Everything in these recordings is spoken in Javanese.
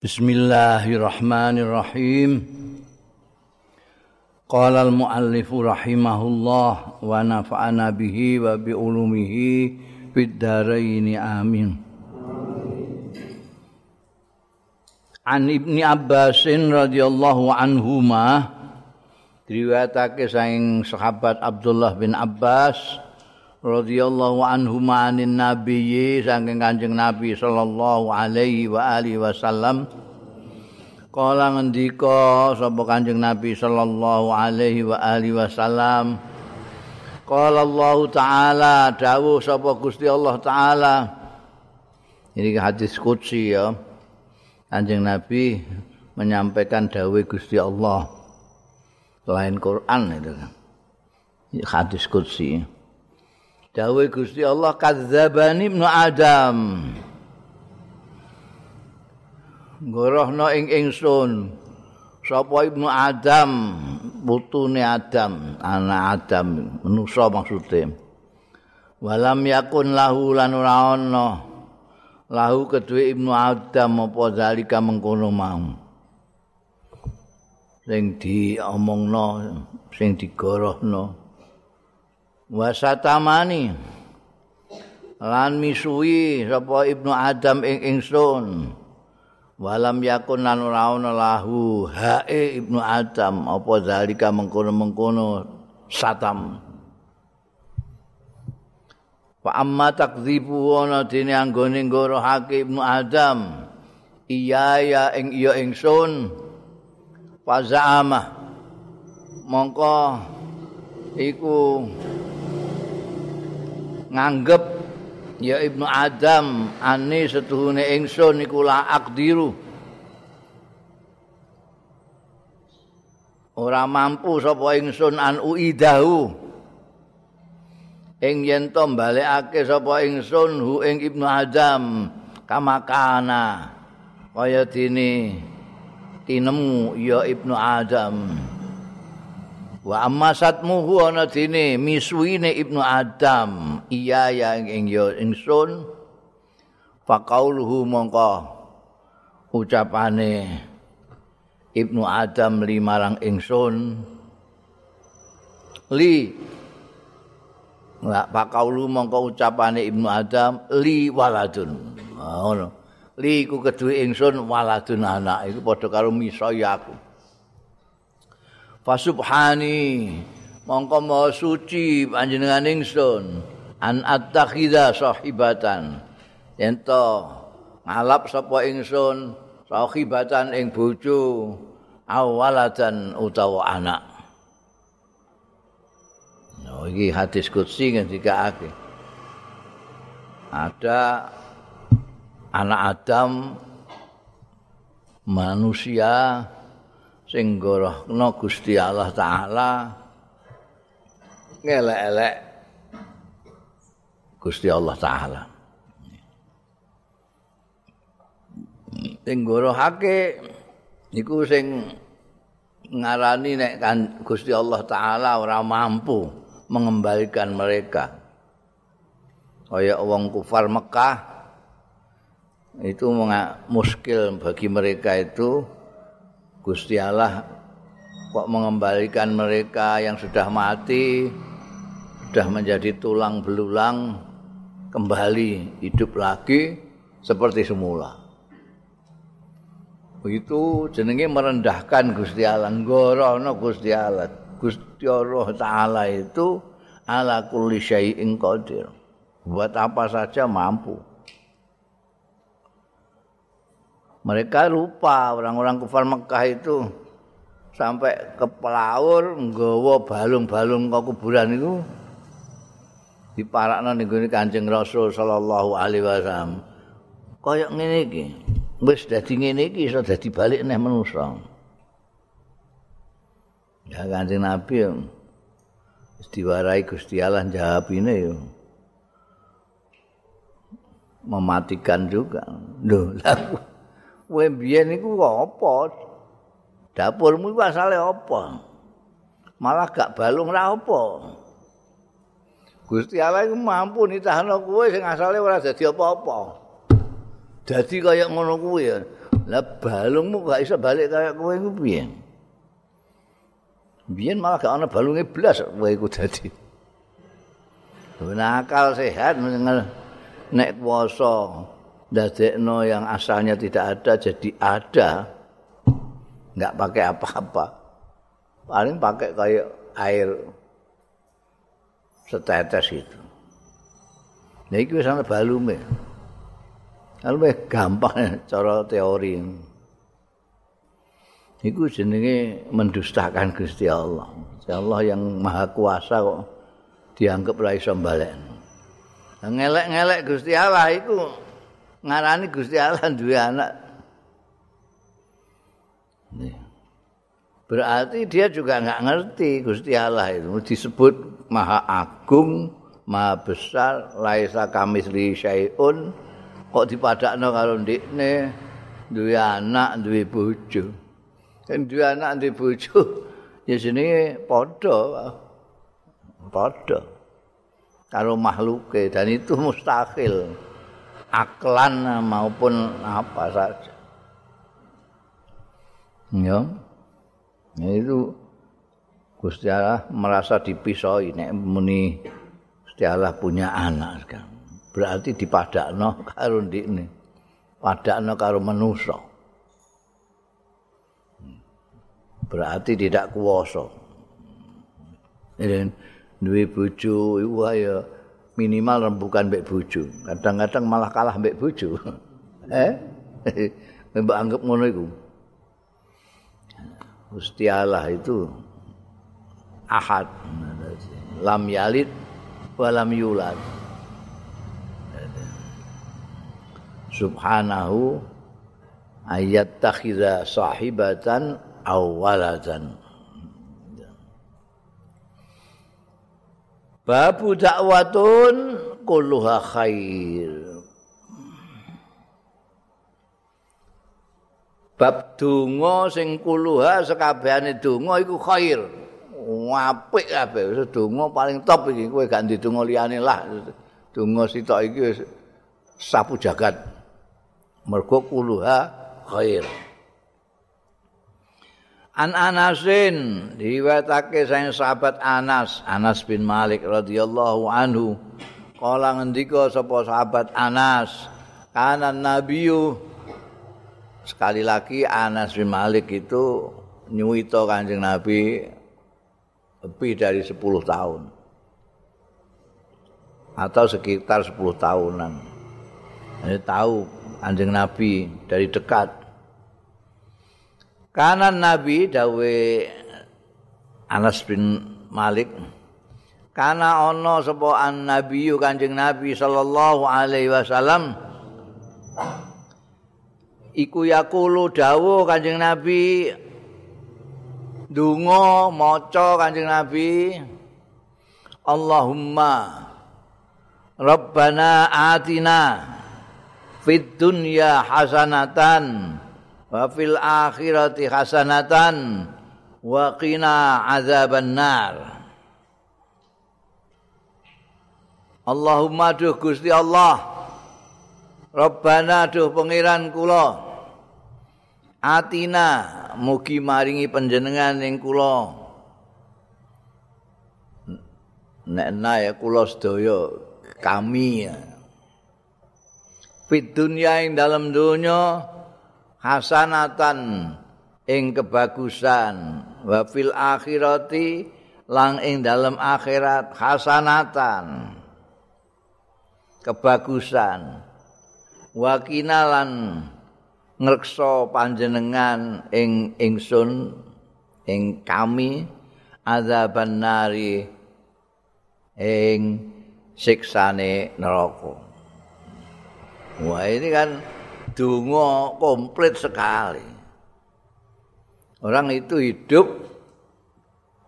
Bismillahirrahmanirrahim. Qala al-muallif rahimahullah wa nafa'ana bihi wa bi ulumihi fid amin. An Ibni Abbas radhiyallahu anhuma diriwayatake saking sahabat Abdullah bin Abbas radhiyallahu anhu manin nabiyyi saking Kanjeng Nabi sallallahu alaihi wa alihi wasallam. Kala ngendika sapa Kanjeng Nabi sallallahu alaihi wa alihi wasallam? Qala Allah Ta'ala dawuh sapa Gusti Allah Ta'ala. Ini hadis qudsi ya. Kanjeng Nabi menyampaikan dawuh Gusti Allah. Selain Quran itu kan. Hadis qudsi Dawe Gusti Allah kadzabani ibnu Adam. Gorohno ing ingsun. Sapa ibnu Adam? Putune Adam, anak Adam, manusa maksude. Walam yakun lahu lan ora ana lahu kedue ibnu Adam apa zalika mengkono mau. Sing diomongno, sing digorohno. Wasatamani. Lan misuwi sapa ibnu adam ing ingsun. Walam yakun lan ora ana lahu. Hae ibnu adam apa zalika mengkono-mengkono satam. Fa amma takdzibu ana dene anggone ngorohake ibnu adam. Iya ya ing iya ingsun. Fa za'ama. Mongko iku nganggep ya Ibnu Adam ani setuhune ingsun iku la akdiru ora mampu sapa ingsun an uidahu. Ing yen to balekake sapa ingsun hu ing Ibnu Adam kamakana kaya dene tinemu ya Ibnu Adam wa ammasatmuhu ana dene misuine ibnu adam iya yang ing yo ingsun faqauluhu mongko ucapane ibnu adam limarang ingsun li Lah pakaulu mongko ucapane Ibnu Adam li waladun. Ngono. Li ku kedue ingsun waladun anak iku padha karo misaya aku. Fasubhani mongko maha suci panjenengan ingsun an attakhidha sahibatan ento ngalap sapa ingsun sahibatan ing bojo awalatan utawa anak Oh, ini hadis kutsi ketika ake. Ada anak Adam manusia sing gorohna Gusti Allah taala. Ngelek-elek Gusti Allah taala. Sing gorohake iku sing ngarani nek kan Gusti Allah taala ora mampu mengembalikan mereka. Kaya wong kufar Mekah itu muskil bagi mereka itu Gusti Allah kok mengembalikan mereka yang sudah mati sudah menjadi tulang belulang kembali hidup lagi seperti semula. Begitu jenenge merendahkan Gusti Allah, ngorono Gusti Allah. Gusti Allah Ta'ala itu ala kulli syai'in qadir. Buat apa saja mampu. Mereka lupa orang-orang kufar Mekah itu sampai ke pelaur nggawa balung-balung ke kuburan itu diparakno ning gone Kanjeng Rasul sallallahu alaihi wasallam. Kaya ngene iki. Wis dadi ngene iki iso dadi balik neh manusa. Ya Kanjeng Nabi wis diwarai Gusti Allah jawab ini yo. Mematikan juga. Loh, lah kowe biyen iku apa? Dapurmu iku asale apa? Malah gak balung ra apa? Gusti Allah iku mampu nitahno kowe sing asale ora dadi apa-apa. Dadi kaya ngono kuwi ya. Lah balungmu gak iso balik kaya kowe iku piye? Biyen malah gak ana balunge blas kowe iku dadi. Nakal sehat nek puasa dadekno yang asalnya tidak ada jadi ada. Enggak pakai apa-apa. Paling pakai kayak air setetes itu. Nah, itu misalnya balume. Kalau gampang cara teori. Iku jenenge mendustakan Gusti Allah. Gusti Allah yang maha kuasa kok dianggap ra iso balen. Ngelek-ngelek Gusti Allah iku ngarani Gusti Allah duwe anak. Berarti dia juga nggak ngerti Gusti Allah itu. Disebut maha agung, maha besar, laisa kamisli syai'un. Kok dipadakno karo ndikne? Duwe anak duwe bojo. Kan duwe anak duwe bojo ya jenenge padha padha. Karo makhluke. Dan itu mustahil aklan maupun apa saja. Ya. Nah, itu Gusti Allah merasa dipisoi nek muni Gusti Allah punya anak sekarang. Berarti dipadakno karo ndikne. Padakno karo manusa berarti tidak kuwasa dan duwe bojo iku ya minimal rembukan mbek bojo. Kadang-kadang malah kalah mbek bojo. Eh? Mbak anggap ngono iku. Gusti Allah itu ahad. Lam yalid wa lam yulad. Subhanahu ayat takhidha sahibatan aw babu dakwatun kulluha khair. Bab donga sing kulluha sekabehane donga iku khair. Apik kabeh donga paling top iki kowe gak ndonga liyane lah. Donga sitok iki wis sapu jagat. Mergo kuluha khair An Anasin diwatake sang sahabat Anas Anas bin Malik radhiyallahu anhu kala ngendika sapa sahabat Anas kana nabiyu sekali lagi Anas bin Malik itu nyuwita Kanjeng Nabi lebih dari 10 tahun atau sekitar 10 tahunan. Ini tahu anjing Nabi dari dekat. Kanan Nabi dawe Anas bin Malik karena ono sapa an nabi kanjeng nabi sallallahu alaihi wasallam iku yakulu dawuh kanjeng nabi donga maca kanjeng nabi Allahumma Rabbana atina fid dunya hasanatan wa fil akhirati hasanatan wa qina azaban nar. Allahumma duh Gusti Allah Rabbana duh pangeran kula Atina mugi maringi panjenengan ing kula. Nek ya kula sedaya kami ya fit dunya ing dalam dunya hasanatan ing kebagusan wa fil akhirati lang ing dalam akhirat hasanatan. Kebagusan. Wa kinalan ngrekso panjenengan ing ingsun ing kami azaban nari ing siksane neraka. Wah ini kan dungo komplit sekali. Orang itu hidup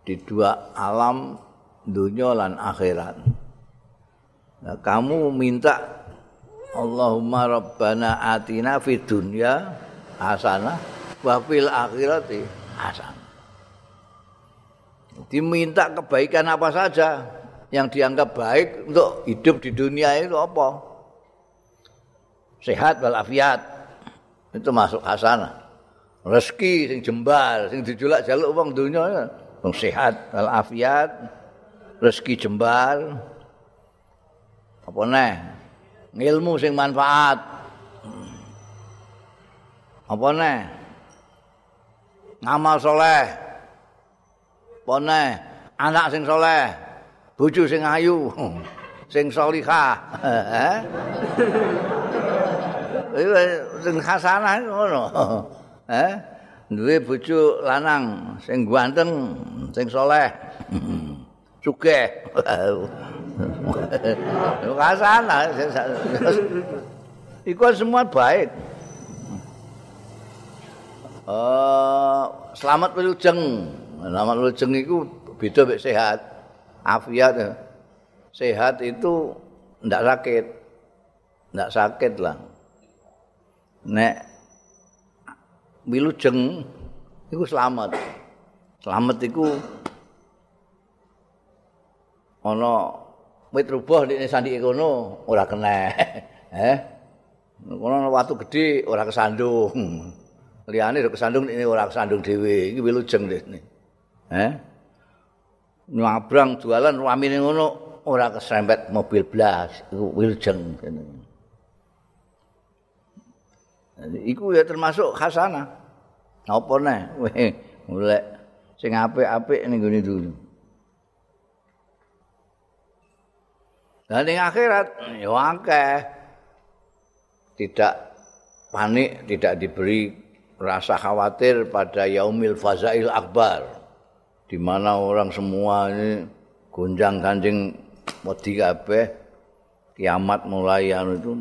di dua alam dunia dan akhirat. Nah, kamu minta Allahumma rabbana atina fid dunya hasanah wa fil akhirati hasanah. Diminta kebaikan apa saja yang dianggap baik untuk hidup di dunia itu apa? Sehat walafiat. Itu masuk hasanah rezeki sing jembar sing dijulak jaluk wong donya wong sehat al afiat rezeki jembar. Apa neh? Ilmu sing manfaat. Apa neh? Ngamal soleh. Apa neh? Anak sing soleh. Bojo sing ayu. Sing salihah sing hasanah ngono eh duwe bojo lanang sing ganteng sing soleh sugih hasanah iku semua baik uh, selamat wilujeng selamat wilujeng itu beda mek sehat afiat sehat itu ndak sakit ndak sakit lah nek wilujeng iku selamat selamat iku ana wit rubuh nek sandike kono ora kena. Eh? Kono watu gedhe ora kesandung. Liyane kesandung ini ora kesandung dhewe iki wilujeng dene eh? Nyabrang jualan ramine ngono ora kesempet mobil blas iku wilujeng kene iku ya termasuk khasana apa neh? Golek sing apik-apik ning gone dulu. Dan ning akhirat ya akeh. Tidak panik, tidak diberi rasa khawatir pada yaumil fazail akbar di mana orang semua ini gonjang ganjing wedi kabeh. Kiamat mulai anu itu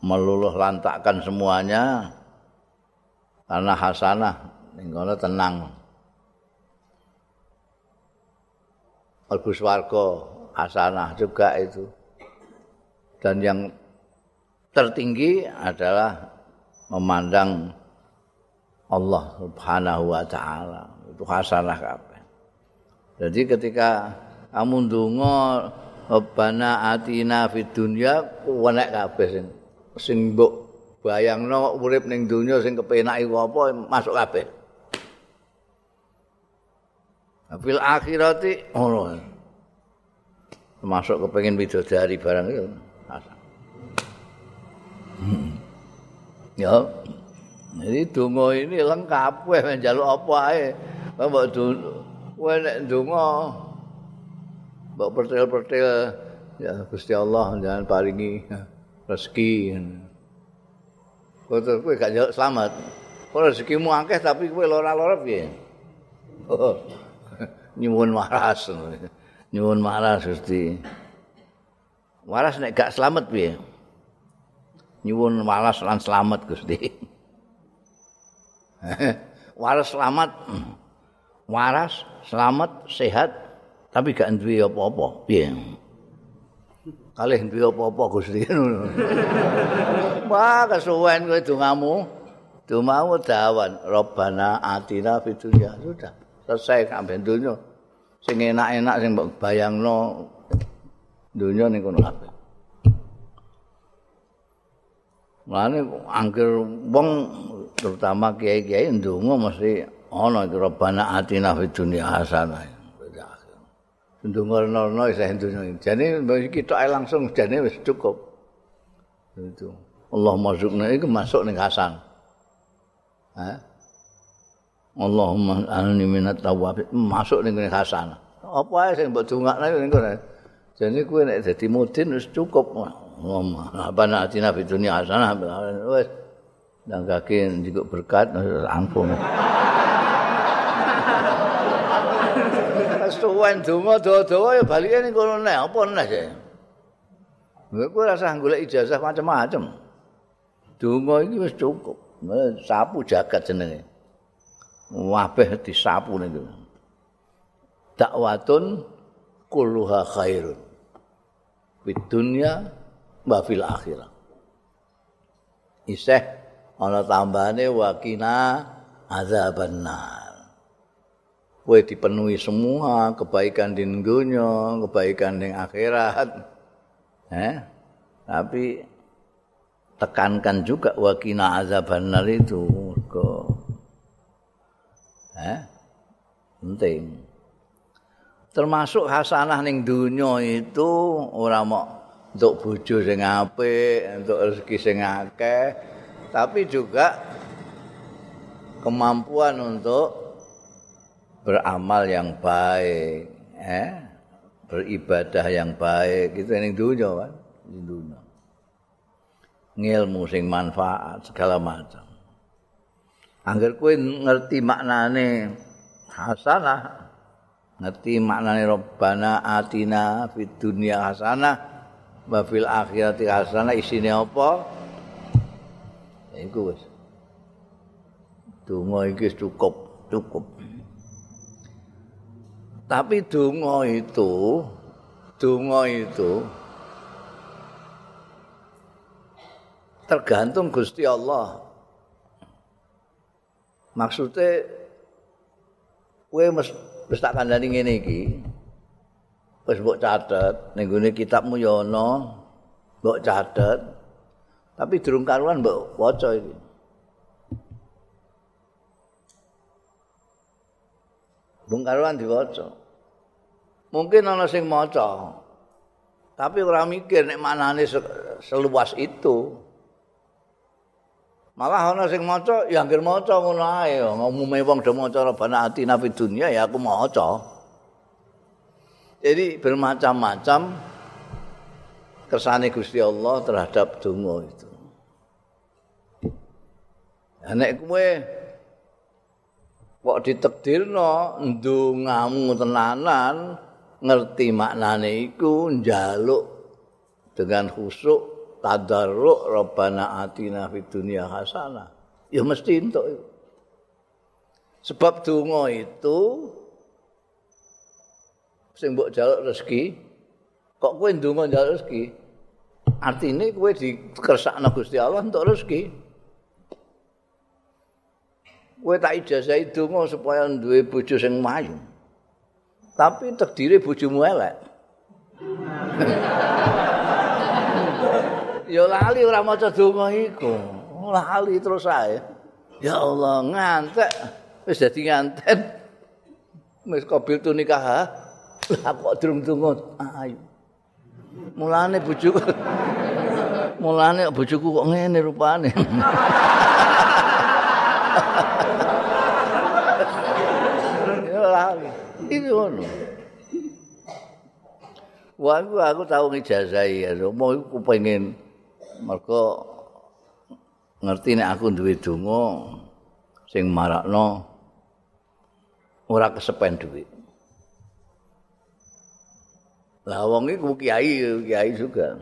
meluluh lantakkan semuanya karena hasanah ning tenang Albu swarga hasanah juga itu. Dan yang tertinggi adalah memandang Allah Subhanahu wa taala. Itu hasanah kabeh. Jadi ketika kamu ndonga Rabbana atina fid dunya wenek kabeh sing sing mbok bayangno urip ning donya sing kepenak iku apa masuk kabeh. Fil akhirati oh, masuk kepengen bidodari barang itu hmm. ya jadi dungo ini lengkap weh menjaluk apa ae mbok dungo kowe nek dungo mbok pertel-pertel ya Gusti Allah jangan paringi rezeki kowe kowe gak njaluk selamat kowe rezekimu akeh tapi kowe lara-lara piye oh, nyuwun waras nyuwun waras Gusti. Waras nek gak selamat piye? Nyuwun waras lan selamat Gusti. waras selamat. Waras, selamat, sehat, tapi gak duwe apa-apa. Piye? Kalih duwe apa-apa Gusti. Wah, kesuwen kowe dongamu. Dongamu dawan, Rabbana atina fid dunya. Sudah, selesai sampai dunia. sing enak-enak sing mbok bayangno dunya ning kono kabeh. Mulane angger wong terutama kiai-kiai ndonga mesti ana iki robana atina fid dunya hasanah. Ndonga nono isih dunya. Jane iki tok langsung jane wis cukup. Itu. Allah masukna iku masuk ning hasan. Ha? Allahumma anni minat tawwab masuk ning hasanah. Apa ae sing mbok dongakne ning kene. Jane kuwi nek dadi mudin wis cukup. Apa nak atina fi dunya hasanah wis nang kaki juga berkat ampun. Suwen donga dawa-dawa ya balike ning kono nek apa nek sih. Kowe rasa golek ijazah macam-macam. Donga iki wis cukup. Sapu jagat jenenge. wabeh disapu niku. Dakwatun kulluha khairun. Fid dunya wa fil akhirah. Iseh ana tambahane wakina azaban nar. Kowe dipenuhi semua kebaikan di dunia, kebaikan di akhirat. Eh? Tapi tekankan juga wakina azabannar itu ke eh penting termasuk hasanah ning dunya itu ora mau untuk bojo sing apik untuk rezeki sing akeh tapi juga kemampuan untuk beramal yang baik eh beribadah yang baik itu ning dunya kan ning dunya ngilmu sing manfaat segala macam. Angger kowe ngerti maknane hasanah, ngerti maknane robbana atina fid dunya hasanah wa fil akhirati hasanah isine apa? Iku wis. Donga iki cukup, cukup. Tapi donga itu, donga itu tergantung Gusti Allah. Maksudnya kowe mesti wis tak kandhani ngene iki. Wis mbok catet ning gone kitabmu ya ana, mbok catet. Tapi durung karuan mbok waca iki. Bung karuan diwaca. Mungkin ana sing maca. Tapi ora mikir nek manane seluas itu. Malah ana sing maca ya anggere maca ngono ae. Umume wong do maca robana ati nabi dunya ya aku maca. Jadi bermacam-macam kersane Gusti Allah terhadap donga itu. Nek kowe kok ditakdirno ndongamu tenanan ngerti maknane iku njaluk dengan khusyuk tadarruk rabbana atina fid dunya hasanah. Ya mesti entuk sebab donga itu sing mbok jaluk rezeki kok kowe ndonga njaluk rezeki? Artine kowe dikersakno Gusti Allah untuk rezeki. Kowe tak ijazahi donga supaya duwe bojo sing mayu tapi takdire bojomu elek ya lali ora maca donga iku. Lali terus ae. Ya Allah, ngantek wis dadi nganten. Wis kabil tu nikah. Lah kok durung donga. Ayo. Mulane bojoku. Mulane bojoku kok ngene rupane. ya lali. Iki ngono. Wah, aku, tahu ngijazahi ya. Mau aku pengen mergo ngerti nek aku duwe donga sing marakno ora kesepen duit. Lah wong iku kiai, kiai juga.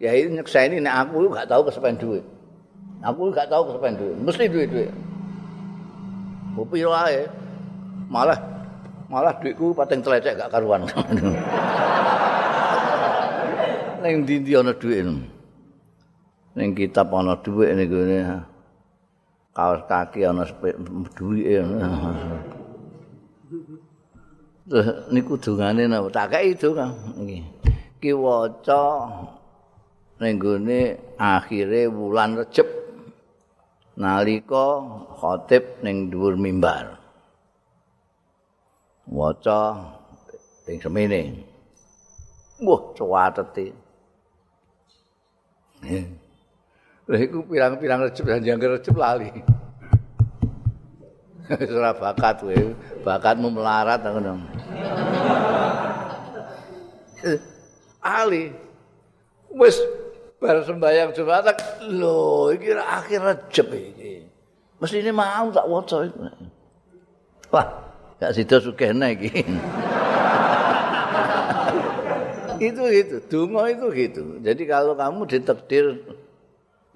Kiai nyekseni nek aku gak tahu kesepen duit. Aku gak tahu kesepen duit, mesti duit-duit. Kopi wae. Malah malah duitku pating telecek gak karuan. Ning ndi-ndi ana duit. ning kitab ana dhuwit niku kaos kaki ana dhuwite Terus niku dungane napa tak kei donga iki. Ki waca ning gone akhire wulan Recep nalika khatib ning dhuwur mimbar. Waca ing semene. Wah, cuwatete. Lha iku pirang-pirang recep dan jangkar recep lali. Ora bakat kowe, bakatmu melarat ngono. Ali wis bar sembayang Jumat lho iki akhir recep iki. Mesti ini mau tak waca iku. Wah, gak sida sugihne iki. itu itu, donga itu gitu. Jadi kalau kamu ditakdir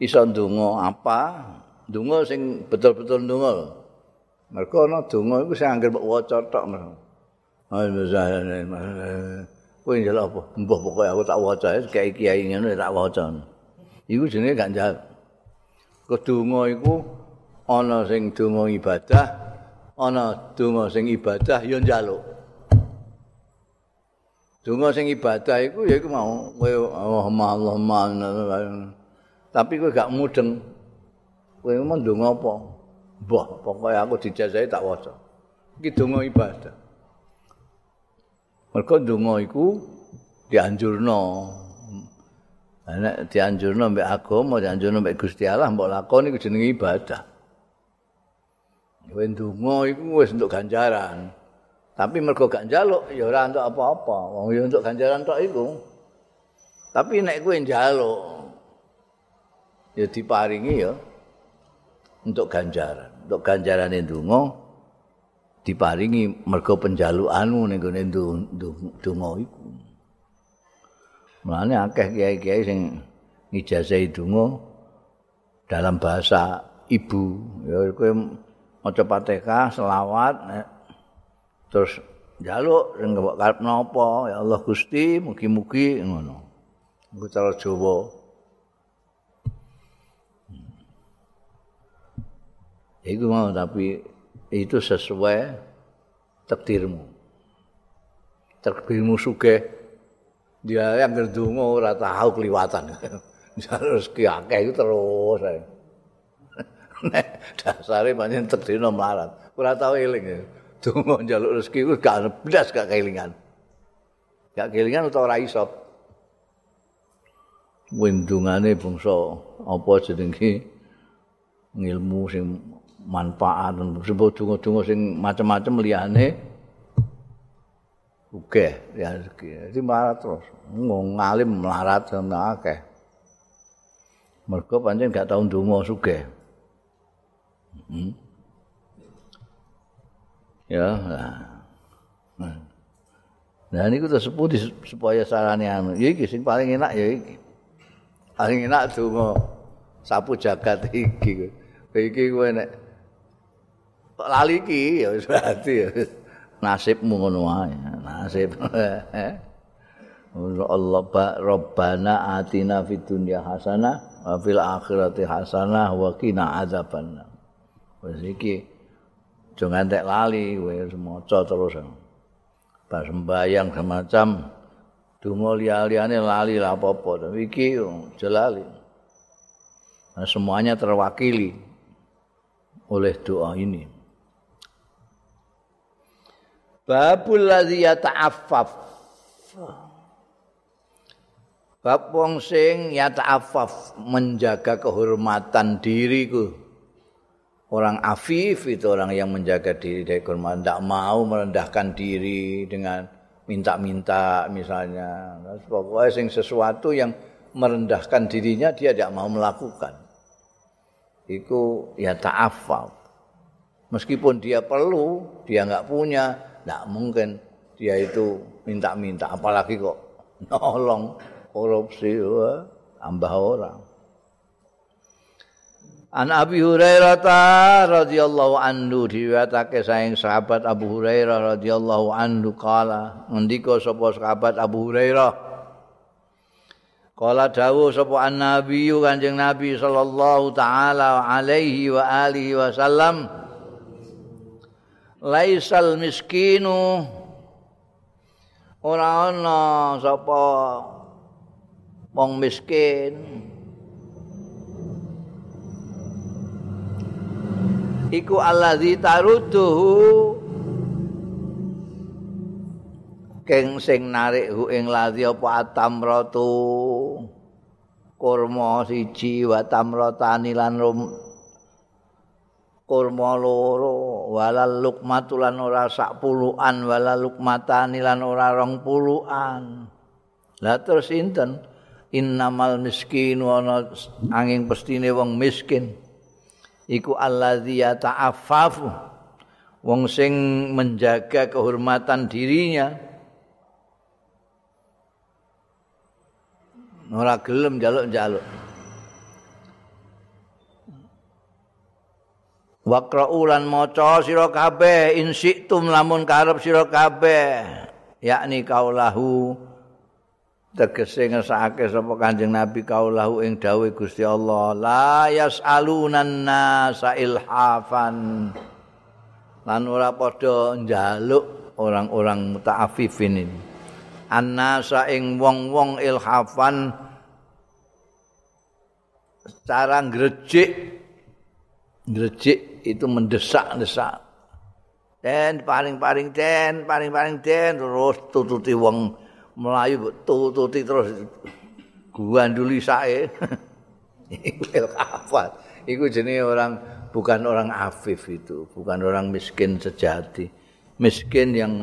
iso ndonga apa? Ndonga sing betul-betul ndonga. Mergo ana donga iku sing anggere mbok waca tok. Kowe njaluk apa? Mbah pokoke aku tak waca kayak kiai ngene tak waca. Iku jenenge gak njal. Kedonga iku ana sing donga ibadah, ana donga sing ibadah ya njaluk. Donga sing ibadah iku ya iku mau kowe Allah Allah Tapi kowe gak mudeng. Kowe ndonga apa? Mbah, pokoke aku dijajahi tak waca. Iki donga ibadah. Mergo donga iku dianjurno. Nek dianjurno mbek agama, dianjurno mbek Gusti Allah, mbok lakoni iku jenenge ibadah. Kowe ndonga iku wis untuk ganjaran. Tapi mergo gak njaluk ya ora untuk apa-apa. Wong ya untuk ganjaran tok iku. Tapi nek kowe njaluk ya diparingi ya untuk ganjaran. Untuk ganjaran ndonga diparingi mergo penjalukanmu ning gone ndonga iku. Mulane akeh kiai-kiai sing ngijazahi donga dalam bahasa ibu. Ya kowe maca Fatihah, selawat, terus njaluk sing mbok karepno apa ya Allah Gusti mugi-mugi ngono. Iku cara Jawa. Iku mau tapi itu sesuai takdirmu. Takdirmu sugih. Dia yang ngerdungo ora tahu keliwatan harus ki akeh itu terus nek dasare pancen takdirno melarat ora tahu eling ya donga njaluk rezeki ku gak blas gak kelingan. Gak kelingan utawa ora iso. Windungane bangsa apa jenenge ngilmu sing manfaat sebab donga-donga sing macam-macam liyane oke ya. Jadi melarat terus. Ngalim melarat sama akeh. Mergo pancen gak tau ndonga sugih. Hmm. ya nah ini kita sebut supaya sarane anu? Ya iki sing paling enak ya iki. Paling enak donga sapu jagat iki. Iki kowe nek lali iki ya wis berarti ya nasibmu ngono wae nasib. Allah ba Rabbana atina fid dunya hasanah wa fil akhirati hasanah wa qina adzabannar. Wis iki aja ngantek lali kowe maca terus pas sembayang semacam donga liya-liyane lali lah apa-apa. Iki jelali nah, semuanya terwakili oleh doa ini. Babul ladzi yata'affaf. Bab wong sing yata'affaf menjaga kehormatan diriku orang afif itu orang yang menjaga diri dari korban tidak mau merendahkan diri dengan minta-minta misalnya. Pokoknya sing sesuatu yang merendahkan dirinya dia tidak mau melakukan. Itu ya ta'afal. Meskipun dia perlu dia nggak punya tidak mungkin dia itu minta-minta. Apalagi kok nolong korupsi tambah orang An Abi Hurairah radhiyallahu anhu diriwayatake saking sahabat Abu Hurairah radhiyallahu anhu kala ngendika sapa sahabat Abu Hurairah? Kala dawuh sapa an-nabi Kanjeng Nabi sallallahu taala alaihi wa alihi wasallam Laisal miskinu. Ora ana sapa wong miskin iku allazi taruduhu keng sing narik hu ing ladzi apa atamratu? Kurma siji wa tamratani lan rum kurma loro. Walal lukmatulan ora sak puluhan walal lukmatani lan ora rong puluhan lah terus inten innamal miskinu ana angin pestine wong miskin iku allazi yata'affafu. Wong sing menjaga kehormatan dirinya. Ora gelem jaluk-jaluk Waqra'u lan maca sira kabeh insitum lamun karep sira kabeh. Yakni kaulahu tegese ngesake sapa Kanjeng Nabi kaulahu ing dawuh Gusti Allah la yasalunan nasa ilhafan. Lan ora padha njaluk orang-orang muta'affifin ini. Annasa ing wong-wong ilhafan cara ngrejik ngrejik itu mendesak-desak. Den paring-paring den paring-paring den terus tututi wong melayu tututi terus. Guanduli sae. Iku kafat iku jenenge orang bukan orang afif itu. Bukan orang miskin sejati. Miskin yang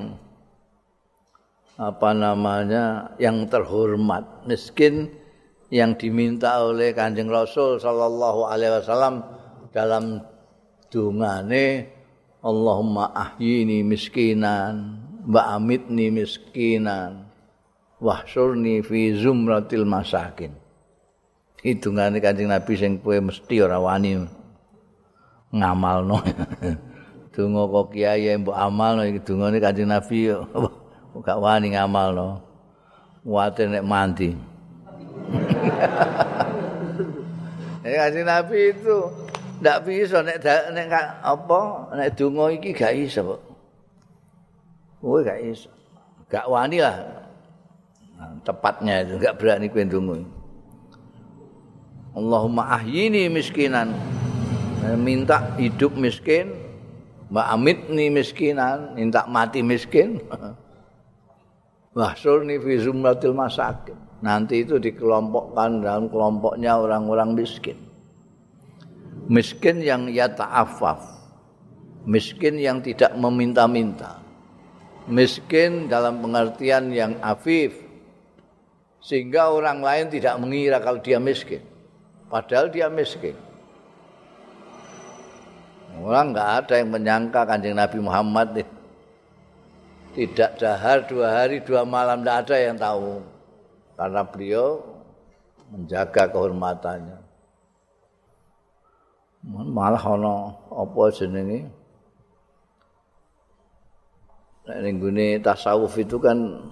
apa namanya yang terhormat. Miskin yang diminta oleh Kanjeng Rasul sallallahu alaihi wasallam dalam dungane Allahumma ahyini miskinan wa amitni miskinan wahsurni fi zumratil masakin hitungane Kanjeng Nabi sing kowe mesti ora wani ngamalno donga kok kiai mbok amalno iki dungane Kanjeng Nabi gak wani ngamal no. Wate nek mandi. Eh kanjeng Nabi itu ndak bisa nek nek apa nek donga iki gak iso kok. Gak iso. Gak wani lah. Tepatnya itu gak berani kowe ndonga. Allahumma ahyini miskinan. Minta hidup miskin, Mbak Amit nih miskinan, minta mati miskin. Wahsurni fi zumratil masakin. Nanti itu dikelompokkan dalam kelompoknya orang-orang miskin. Miskin yang ya ta'afaf. Miskin yang tidak meminta-minta. Miskin dalam pengertian yang afif. Sehingga orang lain tidak mengira kalau dia miskin. Padahal dia miskin. Orang nggak ada yang menyangka kanjeng Nabi Muhammad itu tidak dahar dua hari dua malam tidak ada yang tahu karena beliau menjaga kehormatannya malah ono apa jenenge nek tasawuf itu kan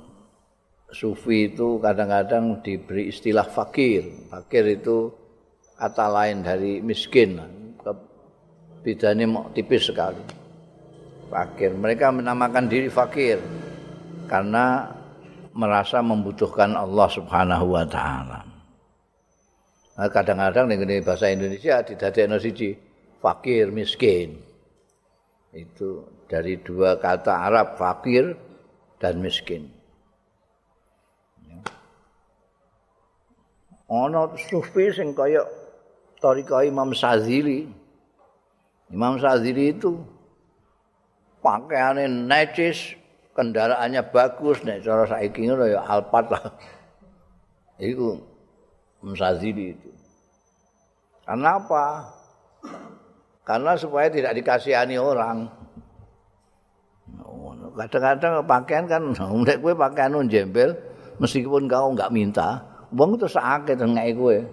sufi itu kadang-kadang diberi istilah fakir fakir itu kata lain dari miskin bedanya tipis sekali fakir. Mereka menamakan diri fakir karena merasa membutuhkan Allah Subhanahu wa taala. Nah, kadang-kadang ning bahasa Indonesia didadekno siji fakir miskin. Itu dari dua kata Arab fakir dan miskin. Ono sufi sing kaya Tariqah Imam Sazili. Imam Sazili itu pakaiannya necis, kendaraannya bagus, nek cara saiki ngono ya Alphard lah. Iku Msazili itu. Karena apa? Karena supaya tidak dikasihani orang. Kadang-kadang pakaian kan, nek kowe pakaian jembel, meskipun kau nggak minta, wong itu sakit ngek kowe.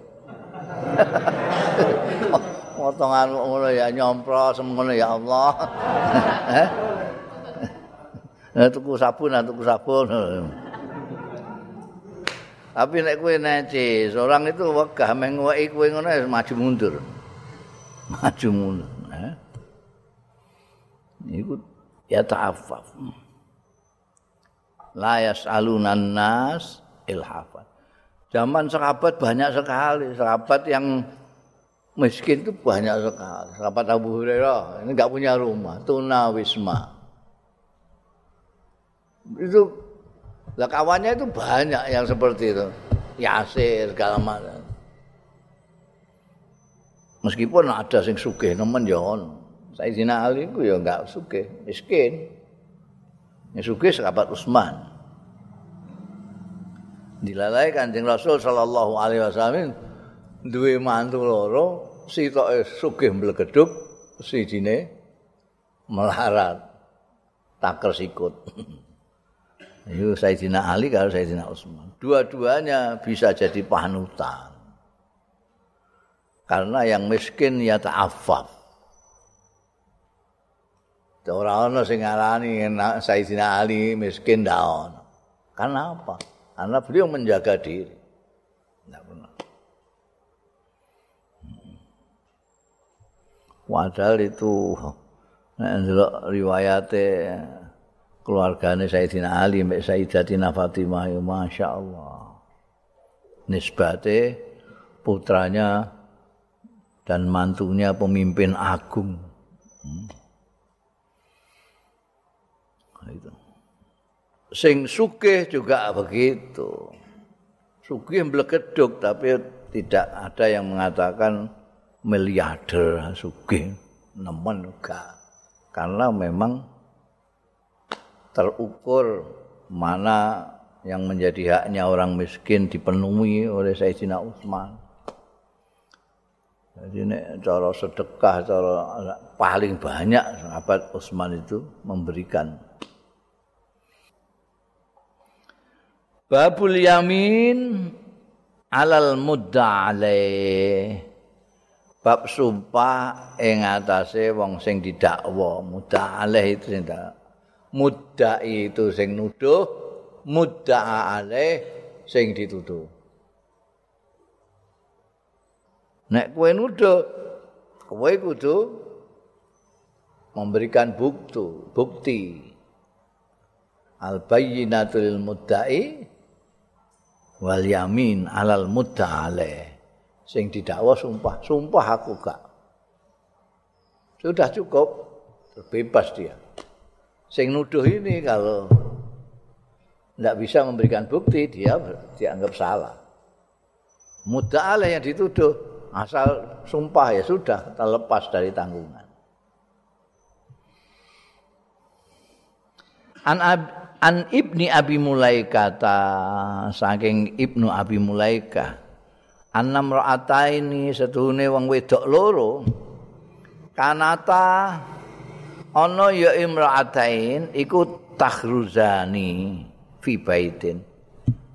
potongan ngono ya nyompro semono ya Allah. Eh? Nah, tuku sabun, tuku sabun. Tapi nek kowe nece, seorang itu wegah mengweki kowe ngono maju mundur. Maju mundur, eh. Iku ya ta'affaf. La yas'alunan nas ilhafat. Zaman sahabat banyak sekali, sahabat yang miskin itu banyak sekali. Sahabat Abu Hurairah ini nggak punya rumah, tuna wisma. Itu lah kawannya itu banyak yang seperti itu. Yasir segala macam. Meskipun ada sing sugih nemen ya ono. Sayyidina Ali ku ya enggak sugih, miskin. Yang sugih sahabat Utsman. Dilalai Kanjeng Rasul sallallahu alaihi wasallam duwe mantu loro sitoke sugih mlegeduk sijine melarat taker sikut itu Sayyidina Ali kalau Sayyidina Utsman dua-duanya bisa jadi panutan. Karena yang miskin ya ta'affaf. Ora ana sing ngarani Sayyidina Ali miskin daun karena apa karena beliau menjaga diri tidak pernah Padahal itu nek riwayate keluargane Sayyidina Ali mbek Sayyidatina Fatimah ya Allah. Nisbate putranya dan mantunya pemimpin agung. Hmm. Itu. Sing sugih juga begitu. Sugih mblegeduk tapi tidak ada yang mengatakan miliarder sugih nemen enggak. Karena memang terukur mana yang menjadi haknya orang miskin dipenuhi oleh Sayyidina Utsman. Jadi ini cara sedekah, cara paling banyak sahabat Utsman itu memberikan. Babul yamin alal mudda Bab sumpah ing atase wong sing didakwa, mudda itu sing mudda itu sing nuduh, mudda alaih sing dituduh. Nek kowe nuduh, kowe kudu memberikan bukti, bukti. Al bayyinatu lil mudda'i wal yamin alal mudda'ale. Sing didakwa sumpah, sumpah aku gak. Sudah cukup, terbebas dia. Sing nuduh ini kalau tidak bisa memberikan bukti, dia dianggap salah. Mudda'ale yang dituduh, asal sumpah ya sudah terlepas dari tanggungan. An, an ibni Abi Mulaika saking ibnu Abi Mulaika anam ra'ata ini setuhune wong wedok loro. Kanata ana ya imra'atain iku takhruzani fi baitin.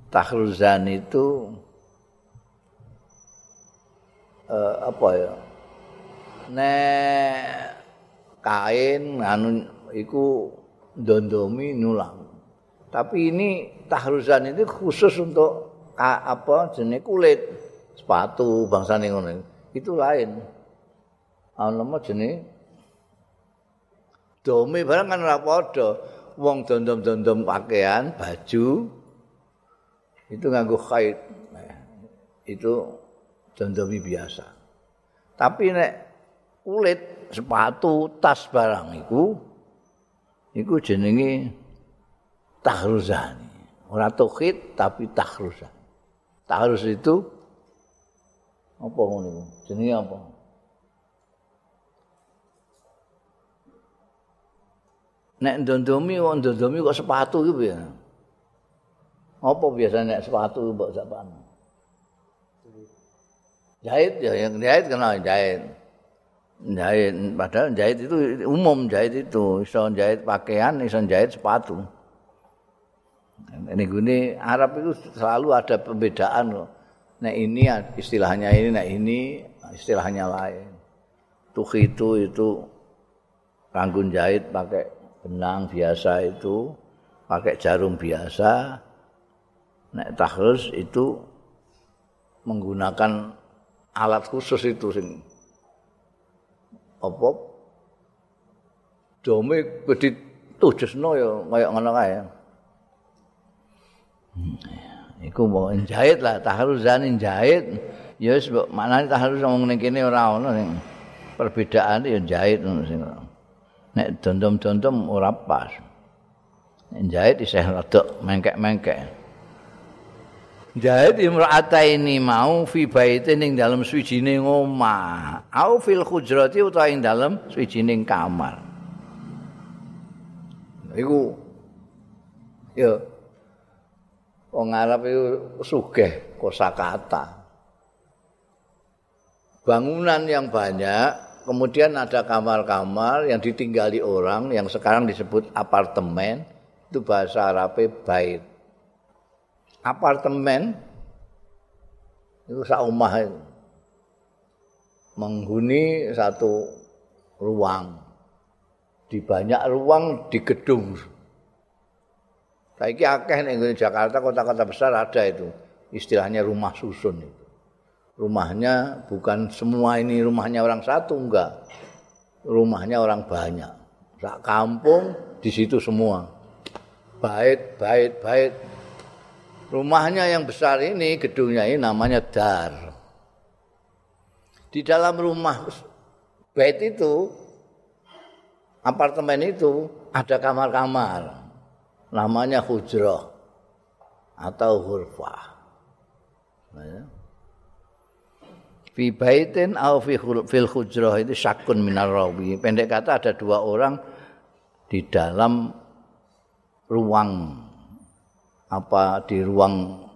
Takhruzani itu uh, apa ya? Nek kain anu iku dondomi nulang tapi ini tahruzan itu khusus untuk apa jenis kulit. Sepatu bangsa ngono. Itu lain. Ana mah jenis domi. Barang kan ora padha. Wong dondom-dondom pakaian baju itu nganggo kait. Itu dondomi biasa. Tapi nek kulit, sepatu, tas barang iku iku jenenge tahruzani. Ora tauhid tapi tahruzan. Tahruz itu apa ngono Jenenge apa? Nek dondomi wong dondomi kok sepatu iku ya. Apa biasanya nek sepatu mbok sapane? jahit ya yang jahit kenal jahit jahit padahal jahit itu umum jahit itu iso jahit pakaian iso jahit sepatu ini gini Arab itu selalu ada pembedaan loh nah ini istilahnya ini nah ini istilahnya lain. Tuh itu itu ranggun jahit pakai benang biasa itu pakai jarum biasa. Nek tahrus itu menggunakan alat khusus itu sing apa? Dome gedhi tujusno ya kaya ngono kae iku mau jahit lah taharuzan jahit ya wis maknane taharuz wong ning kene ora ono sing perbedaan ya jahit ngono sing nek dondom-dondom ora pas. Jahit isih rada mengkek-mengkek. Jahit imra'ata ini mau fi baitin ing dalam suwijine omah, au fil hujrati utawa ing dalam suwijine kamar. Iku ya wong Arab itu sugih kosakata. Bangunan yang banyak, kemudian ada kamar-kamar yang ditinggali orang yang sekarang disebut apartemen, itu bahasa Arabnya bait. apartemen itu itu menghuni satu ruang di banyak ruang di gedung Saiki akeh ning Jakarta kota-kota besar ada itu. Istilahnya rumah susun itu. Rumahnya bukan semua ini rumahnya orang satu enggak. Rumahnya orang banyak. Sak kampung di situ semua. Bait bait bait. Rumahnya yang besar ini, gedungnya ini namanya dar. di dalam rumah bait itu apartemen itu ada kamar-kamar namanya hujrah atau hurfah ya. fi baitin au fi fil hujrah itu syakun minar rawi pendek kata ada dua orang di dalam ruang apa di ruang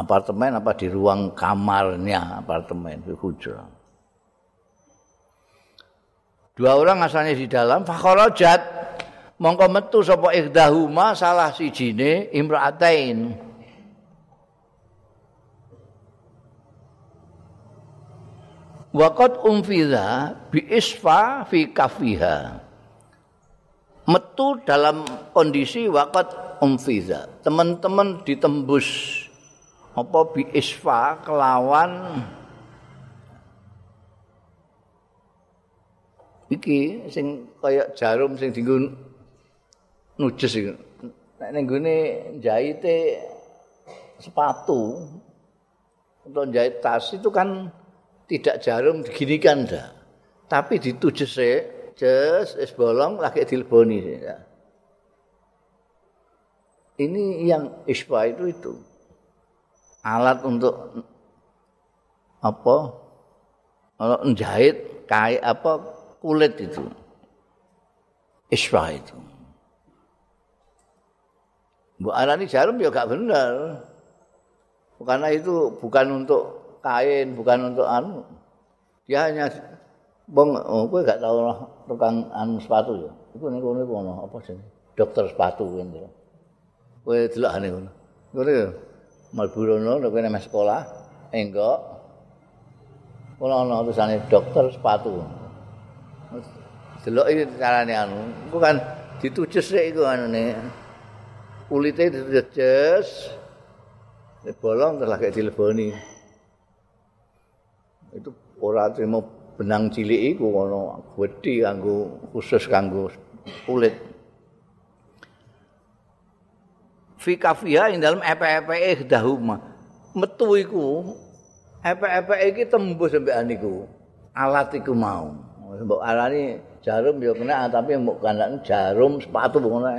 apartemen apa di ruang kamarnya apartemen di hujra. Dua orang asalnya di dalam fakharajat mongko metu sapa ikhdahuma salah sijine imra'atain. Waqat umfiza bi isfa fi kafiha. Metu dalam kondisi waqat umfiza. Teman-teman ditembus apa bi isfa kelawan iki sing kaya jarum sing dienggo nujes iki nek ning gone jahite sepatu untuk jahit tas itu kan tidak jarum diginikan dah tapi ditujes jes es bolong lagi dileboni ya. ini yang isfa itu itu. Alat untuk apa? Untuk menjahit kain apa? Kulit itu. Iswa itu Bu Arani jarum ya gak benar karena itu bukan untuk kain bukan untuk anu dia hanya bong oh, gue gak tahu lah tukang anu sepatu ya itu nih kono kono apa sih dokter sepatu gitu gue delok ane kono kono Malburono nek kene sekolah, enggak. Kula ana tulisane dokter sepatu. Delok iki carane anu. Iku kan ditujes sik iku anune. Kulite ditujes. Nek bolong terus lagi dileboni. Itu ora trimo benang cilik iku ana gedhi kanggo khusus kanggo kulit. fi kafiha ing dalem epe-epe dahuma metu iku epe-epe iki tembus sampe niku alat iku mau mbok alani jarum ya kena tapi mbok kandakne jarum sepatu ngono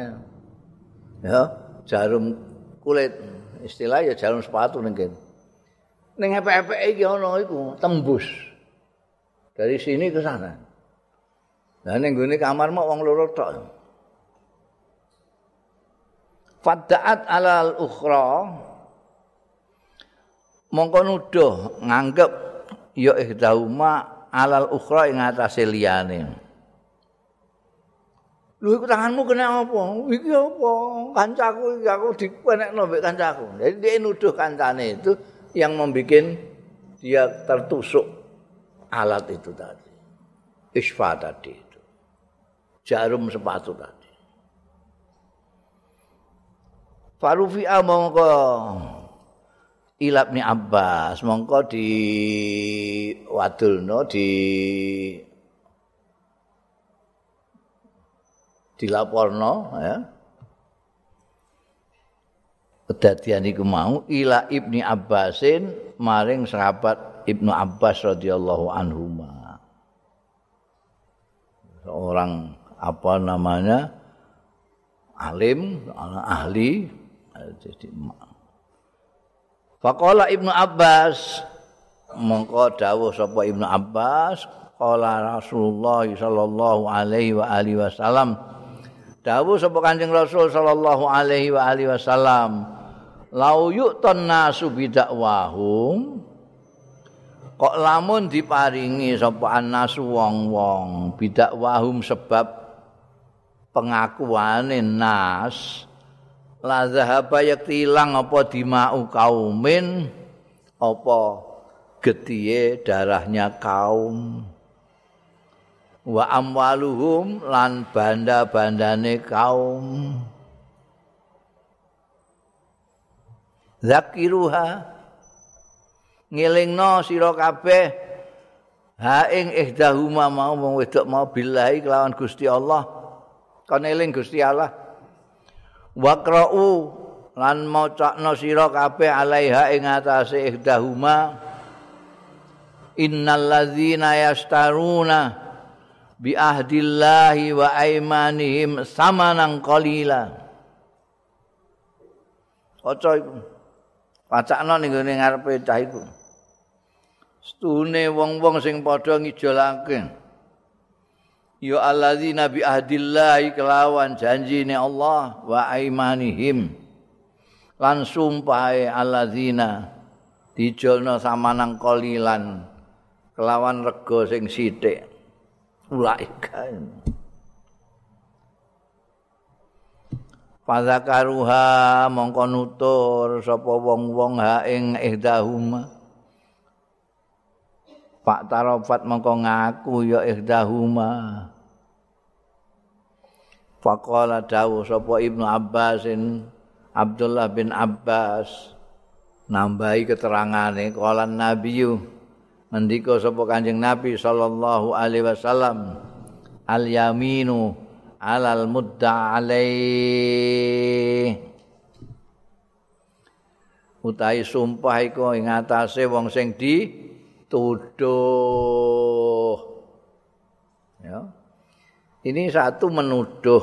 ya jarum kulit istilah ya jarum sepatu ning kene. Ning epe-epe iki ana iku tembus. Dari sini ke sana. Nah, ning gone kamar mok wong loro tok. fadaat alal ukhra. Mongko nuduh nganggep ya ihdahuma alal ukhra ing atase liyane Lho iku tanganmu kena apa? Iki apa? Kancaku iki aku dipenekno mbek kancaku. Jadi dia nuduh kancane itu yang membuat dia tertusuk alat itu tadi. Isfa tadi itu. Jarum sepatu tadi. Farufi mongko ilabni Abbas mongko di wadulno di dilaporno ya. Kedadian iku mau ila ibni Abbasin maring sahabat ibnu Abbas radhiyallahu anhuma. Seorang apa namanya alim ahli jadi Faqala Ibnu Abbas mongko dawuh sapa Ibnu Abbas qala Rasulullah sallallahu alaihi wa alihi wasallam dawuh sapa Kanjeng Rasul sallallahu alaihi wa alihi wasallam lau yu'tan nasu bidakwahum kok lamun diparingi sapa annasu wong-wong bidakwahum sebab pengakuane nas la zahaba yakti ilang apa dimau kaumin apa getiye darahnya kaum wa amwaluhum lan banda-bandane kaum. Zakiruha ngelingno sira kabeh ha ing ihdahuma mau wong wedok mau billahi kelawan Gusti Allah kon eling Gusti Allah. Waqra'u lan macakno sira kabeh alaiha ing atase ihdahuma. Innal ladzina yastaruna bi ahdillahi wa aimanihim samanan qalila Kaca iku. Pacakno ning ngene ngarepe cah iku. Stune wong-wong sing padha ngijolake. Ya alladzina bi ahdillahi kelawan janjine Allah wa aimanihim. Lan sumpahe alladzina dijolno samanang kolilan kelawan rego sing sithik. Ulaika. Fadzakaruha mongko nutur sapa wong-wong ha ing ihdahuma. Pak Tarofat mongko ngaku ya ihdahuma. Faqala dawu sapa Ibnu Abbasin Abdullah bin Abbas nambahi keterangane kala Nabiyu ngendika sapa Kanjeng Nabi sallallahu alaihi wasallam al yaminu alal mudda alaih. Utahi sumpah iku ing atase wong sing dituduh. Ya. Ini satu menuduh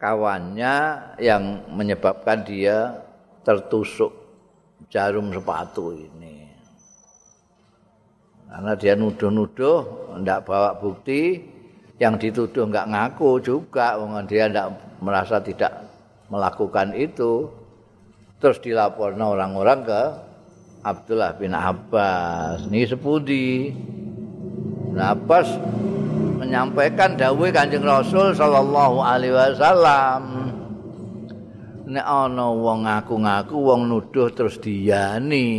kawannya yang menyebabkan dia tertusuk jarum sepatu ini karena dia nuduh-nuduh tidak bawa bukti. Yang dituduh enggak ngaku juga dia enggak merasa tidak melakukan itu. Terus dilaporkan orang-orang ke Abdullah bin Abbas. Ini sepudi. Nah Abbas menyampaikan dawuh Kanjeng Rasul sallallahu alaihi wasallam. Nek ana wong ngaku-ngaku wong nuduh terus diyani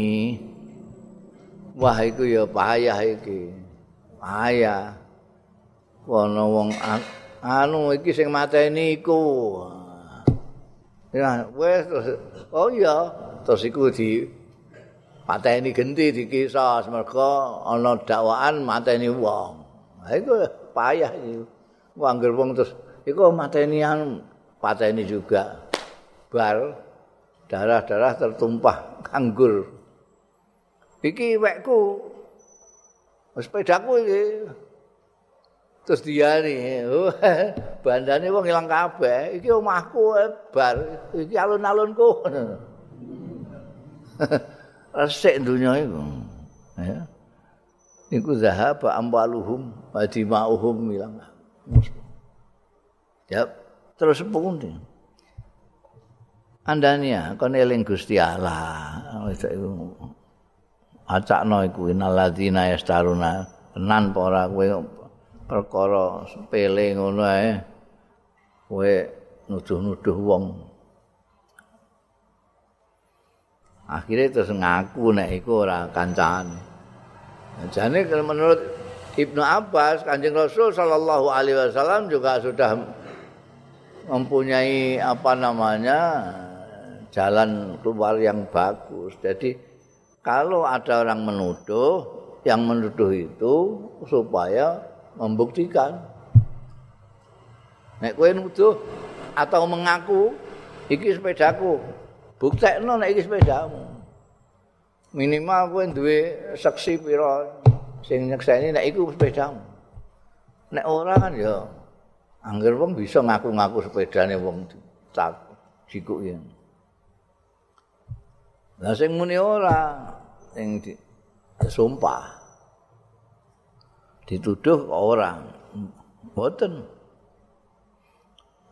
wah iku ya payah iki. Payah. Ana wong anu iki sing mateni iku. Ya wis oh iya terus iku di pateni genti di kisah mergo ana dakwaan mateni wong. Ha iku payah iki. Wangger wong terus iku mateni anu pateni juga. Bar darah-darah tertumpah anggur iki wekku sepedaku iki. Terus dia nih bandane wong ilang kabeh. Iki omahku eh, bar iki alun-alunku. Resik dunya iku. Ya. Iku zahab amwaluhum wa dima'uhum ilang ya terus pundi? Andania kon eling Gusti Allah. Wis iku acakno iku inalladzina yastaruna. Tenan apa ora kowe perkara sepele ngono ae. Kowe nuduh-nuduh wong. Akhirnya terus ngaku nek iku ora kancane. Jane menurut Ibnu Abbas Kanjeng Rasul sallallahu alaihi wasallam juga sudah mempunyai apa namanya jalan keluar yang bagus. Jadi kalau ada orang menuduh, yang menuduh itu supaya membuktikan. Nek kowe nuduh atau mengaku iki sepedaku, buktekno nek iki sepedamu. Minimal kowe duwe saksi pira sing nyekseni nek iku sepedamu. Nek ora kan ya angger wong bisa ngaku-ngaku sepedane wong tak jikuk ya. Lah sing muni ora sing sumpah. dituduh orang boten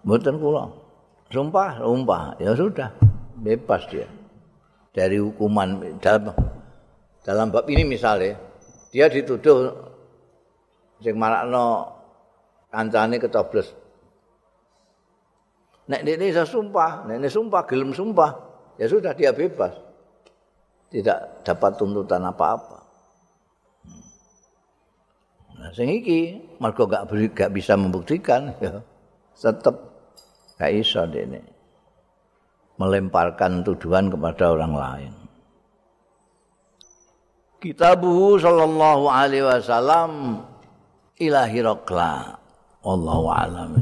boten kula. Sumpah sumpah. Ya sudah bebas dia. Dari hukuman dalam dalam bab ini misalnya dia dituduh sing marakno kancane kecoblos nek saya sumpah nek sumpah gelem sumpah ya sudah dia bebas tidak dapat tuntutan apa-apa Nah, sing iki mergo gak, gak bisa membuktikan ya tetap gak iso dene melemparkan tuduhan kepada orang lain. Kitabuhu sallallahu alaihi wasallam ilahi raqla. Wallahu a'lam